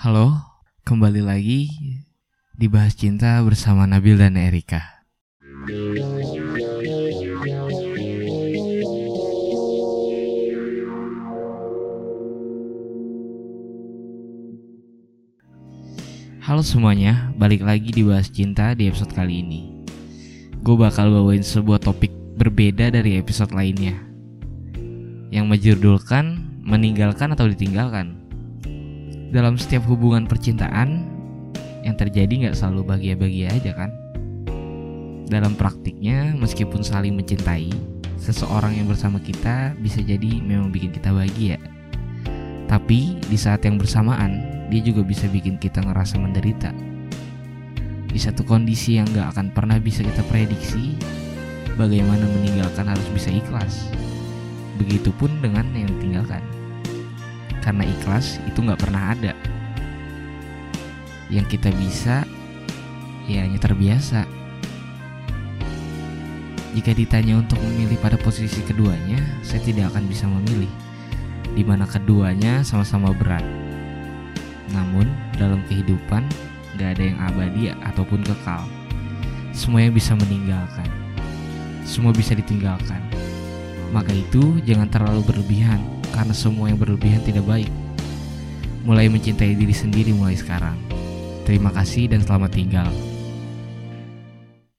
Halo, kembali lagi di Bahas Cinta bersama Nabil dan Erika. Halo semuanya, balik lagi di Bahas Cinta di episode kali ini. Gue bakal bawain sebuah topik berbeda dari episode lainnya. Yang menjudulkan meninggalkan atau ditinggalkan. Dalam setiap hubungan percintaan, yang terjadi nggak selalu bahagia-bahagia aja kan? Dalam praktiknya, meskipun saling mencintai, seseorang yang bersama kita bisa jadi memang bikin kita bahagia. Tapi di saat yang bersamaan, dia juga bisa bikin kita ngerasa menderita. Di satu kondisi yang gak akan pernah bisa kita prediksi, bagaimana meninggalkan harus bisa ikhlas. Begitupun dengan yang tinggalkan. Karena ikhlas itu gak pernah ada. Yang kita bisa, ya hanya terbiasa. Jika ditanya untuk memilih pada posisi keduanya, saya tidak akan bisa memilih, di mana keduanya sama-sama berat namun, dalam kehidupan gak ada yang abadi ataupun kekal. Semua yang bisa meninggalkan. Semua bisa ditinggalkan. Maka itu jangan terlalu berlebihan, karena semua yang berlebihan tidak baik. Mulai mencintai diri sendiri mulai sekarang. Terima kasih dan selamat tinggal.